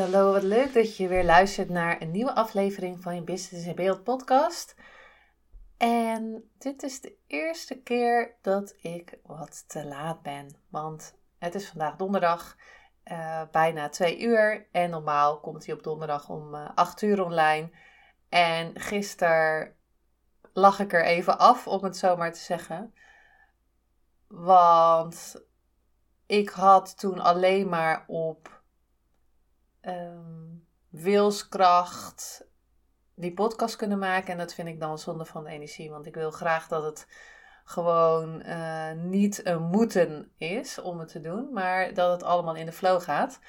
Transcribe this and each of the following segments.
Hallo, wat leuk dat je weer luistert naar een nieuwe aflevering van je Business in Beeld podcast. En dit is de eerste keer dat ik wat te laat ben, want het is vandaag donderdag, uh, bijna twee uur. En normaal komt hij op donderdag om uh, acht uur online. En gisteren lag ik er even af, om het zo maar te zeggen. Want ik had toen alleen maar op um, wilskracht die podcast kunnen maken. En dat vind ik dan zonde van de energie. Want ik wil graag dat het gewoon uh, niet een moeten is om het te doen. Maar dat het allemaal in de flow gaat.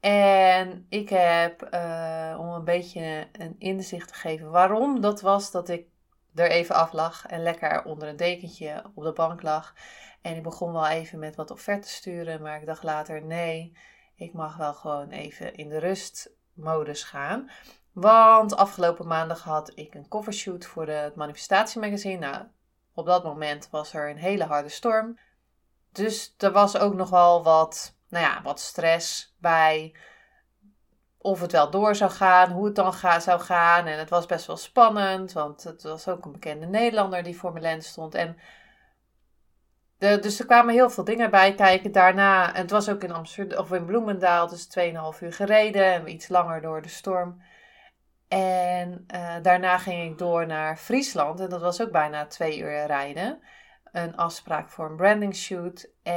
En ik heb, uh, om een beetje een inzicht te geven waarom dat was dat ik er even af lag en lekker onder een dekentje op de bank lag. En ik begon wel even met wat offertes sturen, maar ik dacht later nee, ik mag wel gewoon even in de rustmodus gaan. Want afgelopen maandag had ik een covershoot voor het manifestatiemagazine. Nou, op dat moment was er een hele harde storm. Dus er was ook nog wel wat, nou ja, wat stress bij. Of het wel door zou gaan, hoe het dan ga, zou gaan. En het was best wel spannend, want het was ook een bekende Nederlander die voor mijn lens stond. En dus er kwamen heel veel dingen bij kijken. Daarna, en het was ook in Amsterdam of in Bloemendaal, dus 2,5 uur gereden en iets langer door de storm. En uh, daarna ging ik door naar Friesland en dat was ook bijna twee uur rijden. Een afspraak voor een branding shoot eh,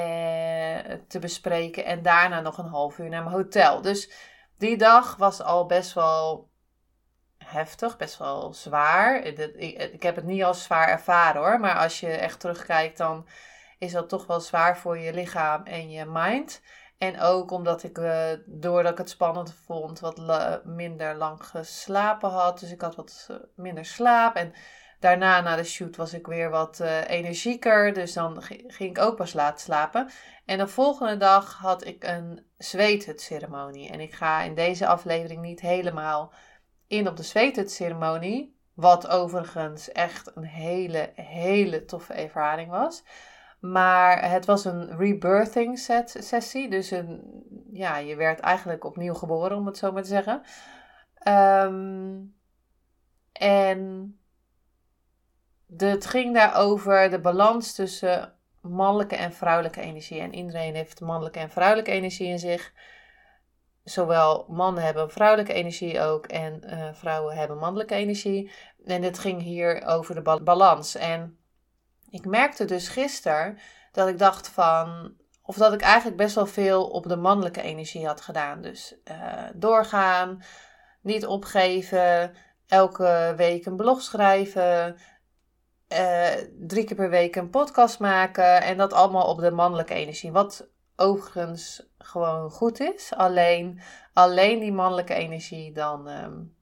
te bespreken en daarna nog een half uur naar mijn hotel. Dus die dag was al best wel heftig, best wel zwaar. Ik, ik heb het niet als zwaar ervaren hoor, maar als je echt terugkijkt dan is dat toch wel zwaar voor je lichaam en je mind. En ook omdat ik, uh, doordat ik het spannend vond, wat minder lang geslapen had. Dus ik had wat eh, minder slaap. En daarna, na de shoot, was ik weer wat uh, energieker. Dus dan ging ik ook pas laat slapen. En de volgende dag had ik een zweethutceremonie. En ik ga in deze aflevering niet helemaal in op de zweethutceremonie. Wat overigens echt een hele, hele toffe ervaring was. Maar het was een rebirthing set, sessie. Dus een, ja, je werd eigenlijk opnieuw geboren, om het zo maar te zeggen. Um, en het ging daarover de balans tussen mannelijke en vrouwelijke energie. En iedereen heeft mannelijke en vrouwelijke energie in zich. Zowel mannen hebben vrouwelijke energie ook en uh, vrouwen hebben mannelijke energie. En het ging hier over de balans. En ik merkte dus gisteren dat ik dacht van. Of dat ik eigenlijk best wel veel op de mannelijke energie had gedaan. Dus uh, doorgaan, niet opgeven, elke week een blog schrijven, uh, drie keer per week een podcast maken. En dat allemaal op de mannelijke energie. Wat overigens gewoon goed is. Alleen, alleen die mannelijke energie, dan um,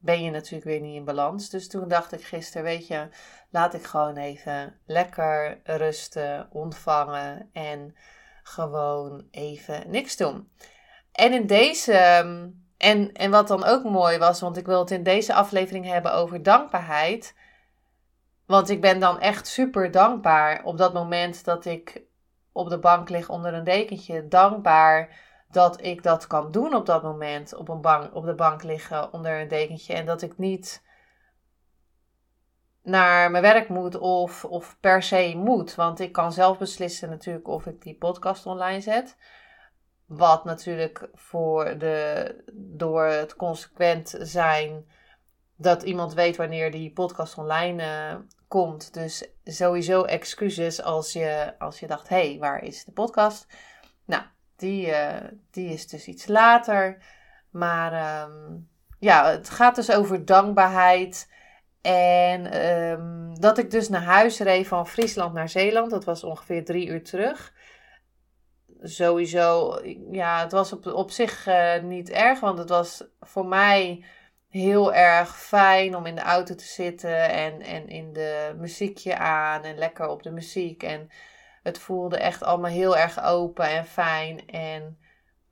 ben je natuurlijk weer niet in balans. Dus toen dacht ik gisteren, weet je, laat ik gewoon even lekker rusten, ontvangen en gewoon even niks doen. En in deze, ehm, en, en wat dan ook mooi was, want ik wil het in deze aflevering hebben over dankbaarheid. Want ik ben dan echt super dankbaar op dat moment dat ik op de bank lig onder een dekentje. Dankbaar dat ik dat kan doen op dat moment. Op, een bank, op de bank liggen onder een dekentje. En dat ik niet naar mijn werk moet of, of per se moet. Want ik kan zelf beslissen natuurlijk of ik die podcast online zet. Wat natuurlijk voor de, door het consequent zijn dat iemand weet wanneer die podcast online uh, komt. Dus sowieso excuses als je, als je dacht, hé, hey, waar is de podcast? Nou, die, uh, die is dus iets later. Maar um, ja, het gaat dus over dankbaarheid. En um, dat ik dus naar huis reed van Friesland naar Zeeland. Dat was ongeveer drie uur terug. sowieso, ja, het was op, op zich uh, niet erg, want het was voor mij heel erg fijn om in de auto te zitten en, en in de muziekje aan en lekker op de muziek. En het voelde echt allemaal heel erg open en fijn. En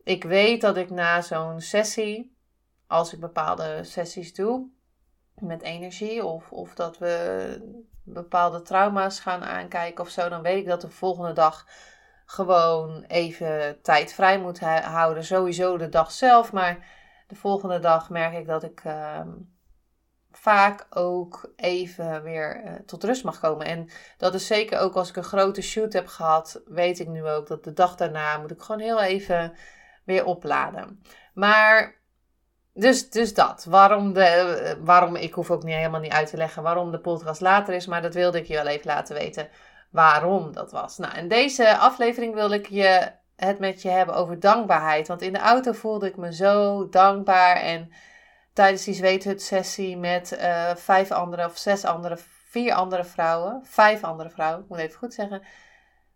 ik weet dat ik na zo'n sessie, als ik bepaalde sessies doe met energie, of, of dat we bepaalde trauma's gaan aankijken of zo, dan weet ik dat de volgende dag gewoon even tijd vrij moet houden. Sowieso de dag zelf, maar de volgende dag merk ik dat ik ehm, vaak ook even weer uh, tot rust mag komen. En dat is zeker ook als ik een grote shoot heb gehad, weet ik nu ook dat de dag daarna moet ik gewoon heel even weer opladen. Maar dus, dus dat. Waarom, de, waarom, ik hoef ook niet, helemaal niet uit te leggen waarom de podcast later is, maar dat wilde ik je wel even laten weten waarom dat was. Nou, in deze aflevering wil ik je het met je hebben over dankbaarheid. Want in de auto voelde ik me zo dankbaar. En tijdens die zweethut-sessie met uh, vijf andere of zes andere, vier andere vrouwen, vijf andere vrouwen, ik moet even goed zeggen,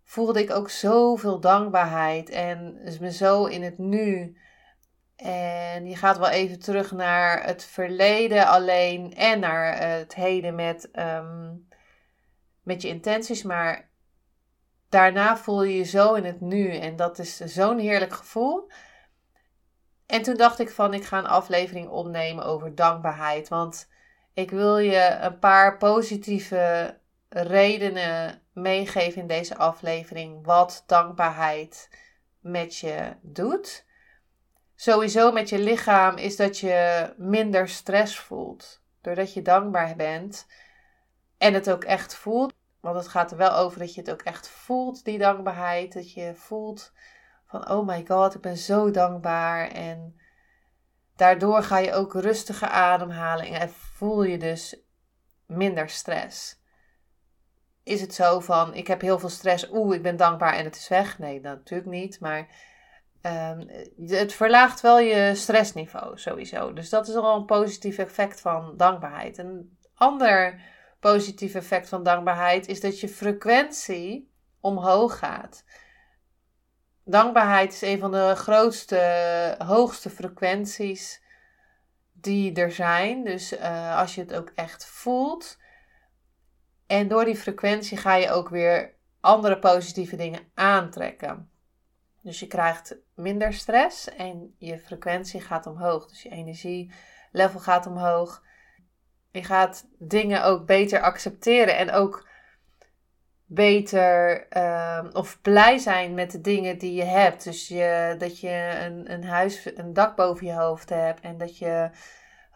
voelde ik ook zoveel dankbaarheid. En dus me zo in het nu. En je gaat wel even terug naar het verleden alleen en naar het heden met, um, met je intenties. Maar daarna voel je je zo in het nu. En dat is zo'n heerlijk gevoel. En toen dacht ik van, ik ga een aflevering opnemen over dankbaarheid. Want ik wil je een paar positieve redenen meegeven in deze aflevering. Wat dankbaarheid met je doet. Sowieso met je lichaam is dat je minder stress voelt. Doordat je dankbaar bent en het ook echt voelt. Want het gaat er wel over dat je het ook echt voelt, die dankbaarheid. Dat je voelt van, oh my god, ik ben zo dankbaar. En daardoor ga je ook rustiger ademhalen en voel je dus minder stress. Is het zo van, ik heb heel veel stress, oeh, ik ben dankbaar en het is weg? Nee, natuurlijk niet. Maar um, het verlaagt wel je stressniveau sowieso. Dus dat is al een positief effect van dankbaarheid. Een ander positief effect van dankbaarheid is dat je frequentie omhoog gaat. Dankbaarheid is een van de grootste, hoogste frequenties die er zijn. Dus uh, als je het ook echt voelt. En door die frequentie ga je ook weer andere positieve dingen aantrekken. Dus je krijgt minder stress en je frequentie gaat omhoog. Dus je energielevel gaat omhoog. Je gaat dingen ook beter accepteren en ook beter uh, of blij zijn met de dingen die je hebt. Dus je, dat je een, een huis, een dak boven je hoofd hebt en dat je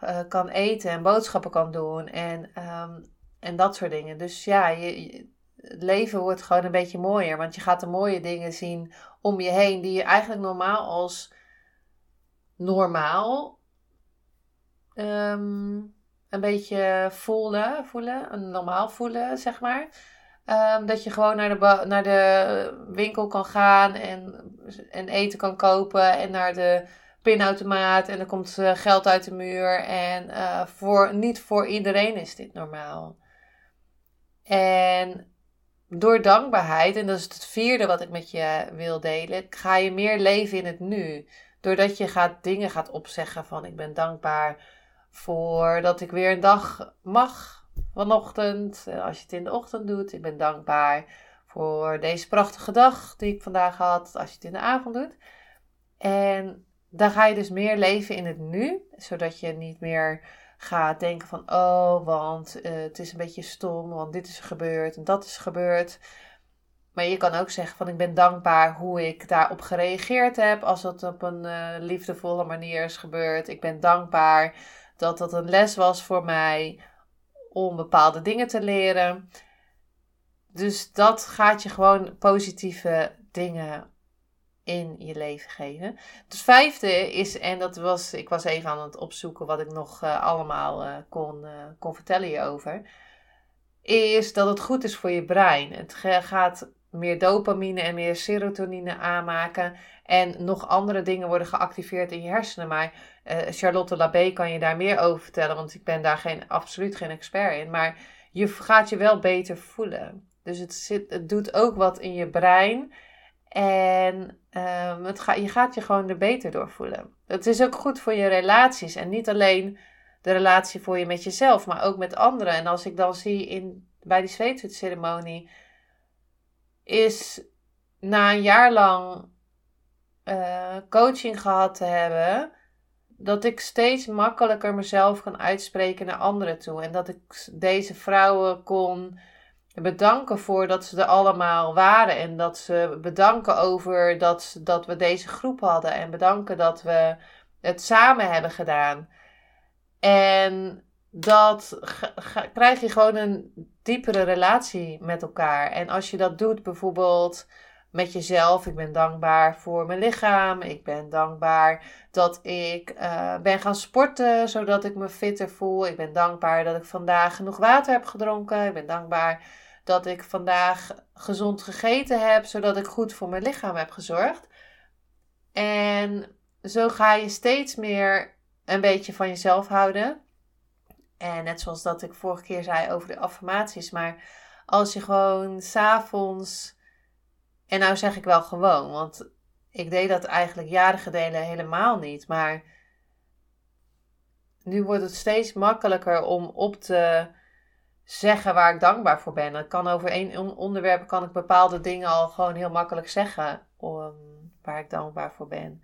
uh, kan eten en boodschappen kan doen en, um, en dat soort dingen. Dus ja, je, het leven wordt gewoon een beetje mooier, want je gaat de mooie dingen zien om je heen die je eigenlijk normaal als normaal um, een beetje voelen, voelen, normaal voelen, zeg maar. Um, dat je gewoon naar de, naar de winkel kan gaan en, en eten kan kopen en naar de pinautomaat en er komt uh, geld uit de muur. En uh, voor, niet voor iedereen is dit normaal. En door dankbaarheid, en dat is het vierde wat ik met je wil delen, ga je meer leven in het nu. Doordat je gaat, dingen gaat opzeggen van ik ben dankbaar voordat ik weer een dag mag vanochtend. Eh, als je het in de ochtend doet. Ik ben dankbaar voor deze prachtige dag die ik vandaag had. Als je het in de avond doet. En dan ga je dus meer leven in het nu. Zodat je niet meer gaat denken van oh, want uh, het is een beetje stom. Want dit is gebeurd en dat is gebeurd. Maar je kan ook zeggen van ik ben dankbaar hoe ik daarop gereageerd heb. Als het op een uh, liefdevolle manier is gebeurd. Ik ben dankbaar dat dat een les was voor mij om bepaalde dingen te leren. Dus dat gaat je gewoon positieve dingen in je leven geven. Het vijfde is, en dat was, ik was even aan het opzoeken wat ik nog uh, allemaal uh, kon, uh, kon vertellen hierover. Is dat het goed is voor je brein. Het gaat meer dopamine en meer serotonine aanmaken. En nog andere dingen worden geactiveerd in je hersenen. Maar uh, Charlotte Labé kan je daar meer over vertellen, want ik ben daar geen, absoluut geen expert in. Maar je gaat je wel beter voelen. Dus het, het doet ook wat in je brein. En um, het ga, je gaat je gewoon er beter door voelen. Het is ook goed voor je relaties. En niet alleen de relatie voor je met jezelf, maar ook met anderen. En als ik dan zie in, bij die zweetwitceremonie, is na een jaar lang uh, coaching gehad te hebben, dat ik steeds makkelijker mezelf kan uitspreken naar anderen toe. En dat ik deze vrouwen kon bedanken voor dat ze er allemaal waren. En dat ze bedanken over dat, dat we deze groep hadden. En bedanken dat we het samen hebben gedaan. En dat krijg je gewoon een diepere relatie met elkaar. En als je dat doet, bijvoorbeeld met jezelf. Ik ben dankbaar voor mijn lichaam. Ik ben dankbaar dat ik uh, ben gaan sporten, zodat ik me fitter voel. Ik ben dankbaar dat ik vandaag genoeg water heb gedronken. Ik ben dankbaar dat ik vandaag gezond gegeten heb, zodat ik goed voor mijn lichaam heb gezorgd. En zo ga je steeds meer een beetje van jezelf houden. En net zoals dat ik vorige keer zei over de affirmaties, maar als je gewoon s'avonds en nou zeg ik wel gewoon, want ik deed dat eigenlijk jaren geleden helemaal niet. Maar nu wordt het steeds makkelijker om op te zeggen waar ik dankbaar voor ben. Ik kan over één onderwerp kan ik bepaalde dingen al gewoon heel makkelijk zeggen om, waar ik dankbaar voor ben.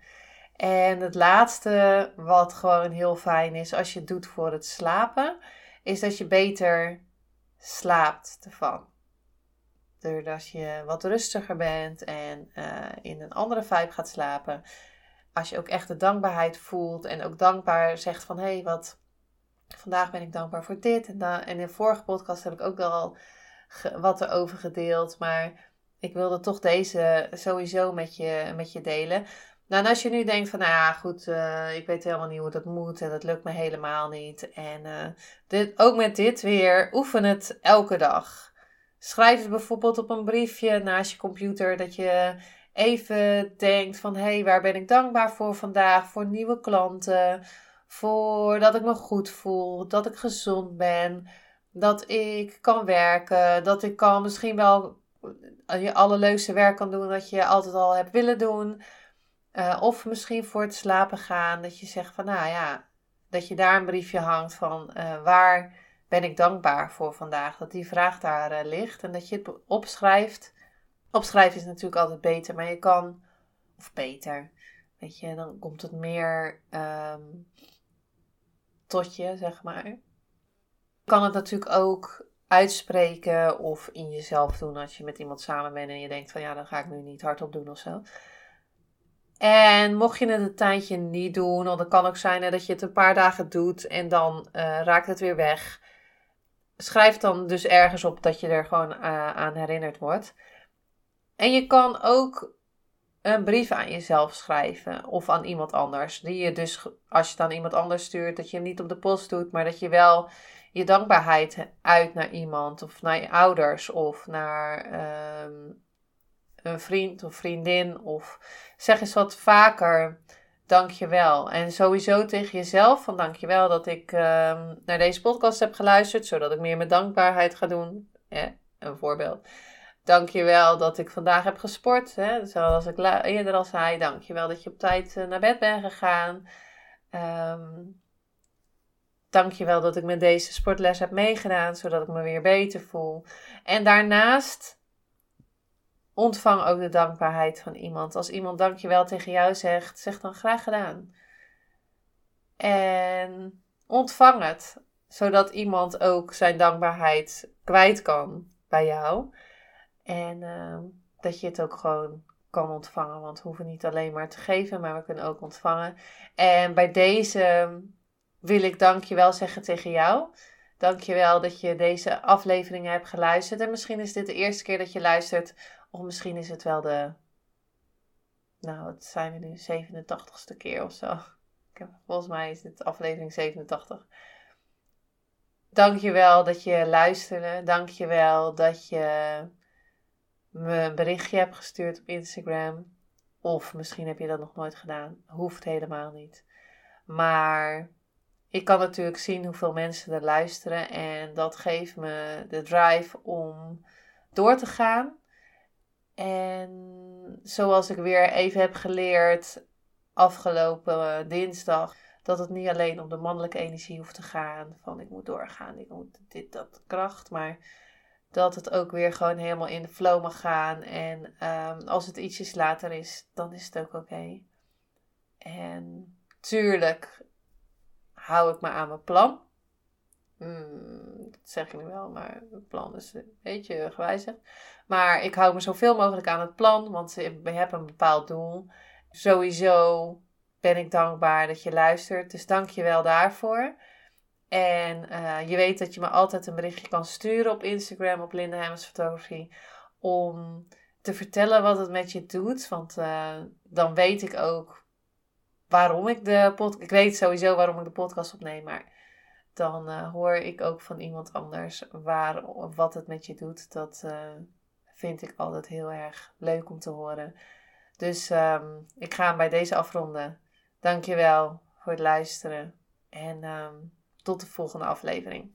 En het laatste, wat gewoon heel fijn is als je het doet voor het slapen, is dat je beter slaapt ervan. Doordat je wat rustiger bent en uh, in een andere vibe gaat slapen. Als je ook echt de dankbaarheid voelt en ook dankbaar zegt van hé, hey, wat vandaag ben ik dankbaar voor dit. En, dan, en in de vorige podcast heb ik ook al wat erover gedeeld. Maar ik wilde toch deze sowieso met je, met je delen. Nou, en als je nu denkt van, nou ja, goed, uh, ik weet helemaal niet hoe dat moet en dat lukt me helemaal niet. En uh, dit, ook met dit weer, oefen het elke dag. Schrijf het bijvoorbeeld op een briefje naast je computer dat je even denkt van hé, hey, waar ben ik dankbaar voor vandaag? Voor nieuwe klanten, voor dat ik me goed voel, dat ik gezond ben, dat ik kan werken, dat ik kan misschien wel je allerleukste werk kan doen dat je altijd al hebt willen doen. Uh, of misschien voor het slapen gaan, dat je zegt van nou ja, dat je daar een briefje hangt van uh, waar ben ik dankbaar voor vandaag? Dat die vraag daar uh, ligt en dat je het opschrijft. Opschrijven is natuurlijk altijd beter, maar je kan, of beter, weet je, dan komt het meer um, tot je, zeg maar. Je kan het natuurlijk ook uitspreken of in jezelf doen als je met iemand samen bent en je denkt van ja, dan ga ik nu niet hardop doen of zo. En mocht je het een tijdje niet doen, of dan kan ook zijn dat je het een paar dagen doet en dan uh, raakt het weer weg schrijf dan dus ergens op dat je er gewoon uh, aan herinnerd wordt. En je kan ook een brief aan jezelf schrijven of aan iemand anders. Die je dus, als je het aan iemand anders stuurt, dat je hem niet op de post doet, maar dat je wel je dankbaarheid uit naar iemand of naar je ouders of naar um, een vriend of vriendin. Of zeg eens wat vaker dankjewel. En sowieso tegen jezelf van dankjewel dat ik ehm, naar deze podcast heb geluisterd, zodat ik meer met dankbaarheid ga doen. Een voorbeeld. Dankjewel dat ik vandaag heb gesport. Hè? Zoals ik eerder al zei, dankjewel dat je op tijd uh, naar bed bent gegaan. Um, dankjewel dat ik met deze sportles heb meegedaan, zodat ik me weer beter voel. En daarnaast ontvang ook de dankbaarheid van iemand. Als iemand dankjewel tegen jou zegt, zeg dan graag gedaan. En ontvang het, zodat iemand ook zijn dankbaarheid kwijt kan bij jou. En uh, dat je het ook gewoon kan ontvangen. Want we hoeven niet alleen maar te geven, maar we kunnen ook ontvangen. En bij deze wil ik dankjewel zeggen tegen jou. Dankjewel dat je deze afleveringen hebt geluisterd. En misschien is dit de eerste keer dat je luistert of misschien is het wel de, nou, het zijn we nu 87ste keer of zo. Ik heb, volgens mij is dit aflevering 87. Dankjewel dat je luisterde. Dankjewel dat je me een berichtje hebt gestuurd op Instagram. Of misschien heb je dat nog nooit gedaan. Hoeft helemaal niet. Maar ik kan natuurlijk zien hoeveel mensen er luisteren. En dat geeft me de drive om door te gaan. En zoals ik weer even heb geleerd afgelopen dinsdag, dat het niet alleen om de mannelijke energie hoeft te gaan. Van ik moet doorgaan, ik moet dit, dat, kracht. Maar dat het ook weer gewoon helemaal in de flow mag gaan. En ehm, als het ietsjes later is, dan is het ook oké. En tuurlijk hou ik me aan mijn plan. Hmm, dat zeg je nu wel, maar het plan is een beetje gewijzigd. Maar ik hou me zoveel mogelijk aan het plan, want we hebben een bepaald doel. Sowieso ben ik dankbaar dat je luistert, dus dank je wel daarvoor. En uh, je weet dat je me altijd een berichtje kan sturen op Instagram, op Linda Hemmers Fotografie, om te vertellen wat het met je doet. Want uh, dan weet ik ook waarom ik de podcast. Ik weet sowieso waarom ik de podcast opneem, maar dan uh, hoor ik ook van iemand anders waar, wat het met je doet. Dat vind ik altijd heel erg leuk om te horen. Dus um, ik ga hem bij deze afronden. Dankjewel voor het luisteren. En um, tot de volgende aflevering.